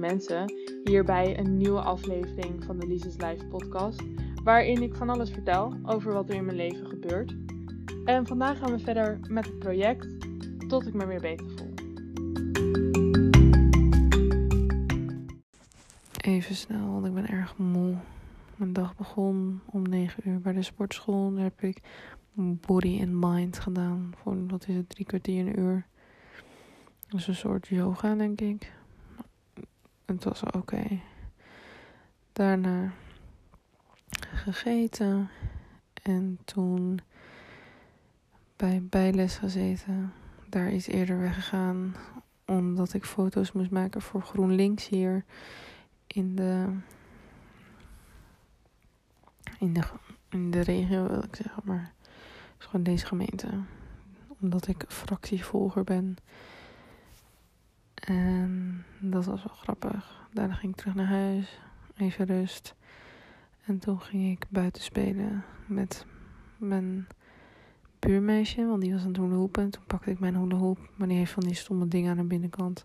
mensen hier bij een nieuwe aflevering van de Lises Life podcast, waarin ik van alles vertel over wat er in mijn leven gebeurt. En vandaag gaan we verder met het project tot ik me weer beter voel. Even snel, want ik ben erg moe. Mijn dag begon om 9 uur bij de sportschool. Daar heb ik body and mind gedaan. Voor, wat is het, drie kwartier, een uur. Dat is een soort yoga, denk ik. Het was oké. Daarna gegeten. En toen bij bijles gezeten. Daar iets eerder weggegaan. Omdat ik foto's moest maken voor GroenLinks hier. In de... In de, in de regio wil ik zeggen, maar is gewoon deze gemeente. Omdat ik fractievolger ben. En dat was wel grappig. Daarna ging ik terug naar huis. Even rust. En toen ging ik buiten spelen met mijn buurmeisje. Want die was aan het hoepen. En toen pakte ik mijn hoep. Maar die heeft van die stomme dingen aan de binnenkant.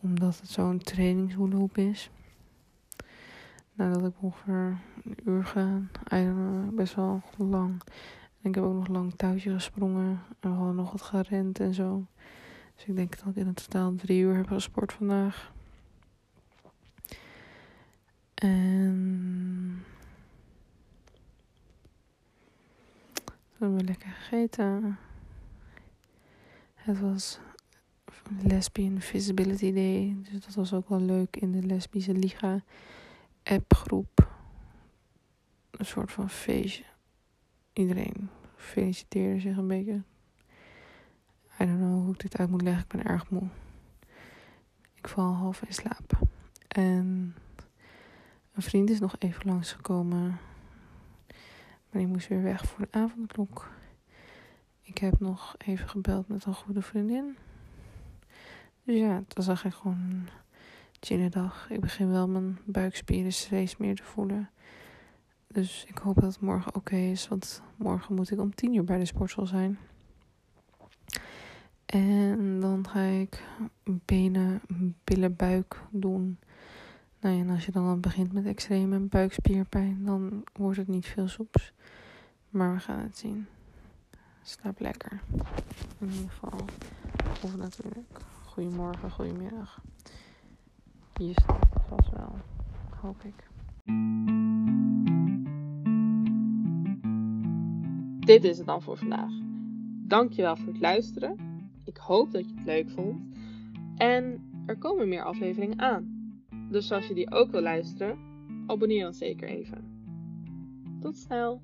Omdat het zo'n trainingshoelenhoep is. Nadat ik ongeveer een uur gedaan. Best wel lang. En ik heb ook nog lang touwtje gesprongen. En we hadden nog wat gerend en zo. Dus ik denk dat ik in het totaal drie uur heb gesport vandaag. En. Toen hebben we lekker gegeten. Het was Lesbian Visibility Day. Dus dat was ook wel leuk in de Lesbische Liga appgroep. Een soort van feestje iedereen feliciteerde zich een beetje. I don't know hoe ik dit uit moet leggen. Ik ben erg moe. Ik val half in slaap. En een vriend is nog even langsgekomen. Maar die moest weer weg voor de avondklok. Ik heb nog even gebeld met een goede vriendin. Dus ja, het was eigenlijk gewoon een chille dag. Ik begin wel mijn buikspieren steeds meer te voelen. Dus ik hoop dat het morgen oké is. Want morgen moet ik om tien uur bij de sportschool zijn. En dan ga ik benen, billen, buik doen. Nou ja, en als je dan, dan begint met extreme buikspierpijn, dan wordt het niet veel soeps. Maar we gaan het zien. Slaap lekker. In ieder geval. Of natuurlijk. Goedemorgen, goedemiddag. Je slaapt vast wel. Hoop ik. Dit is het dan voor vandaag. Dankjewel voor het luisteren. Ik hoop dat je het leuk vond. En er komen meer afleveringen aan. Dus als je die ook wil luisteren, abonneer dan zeker even. Tot snel!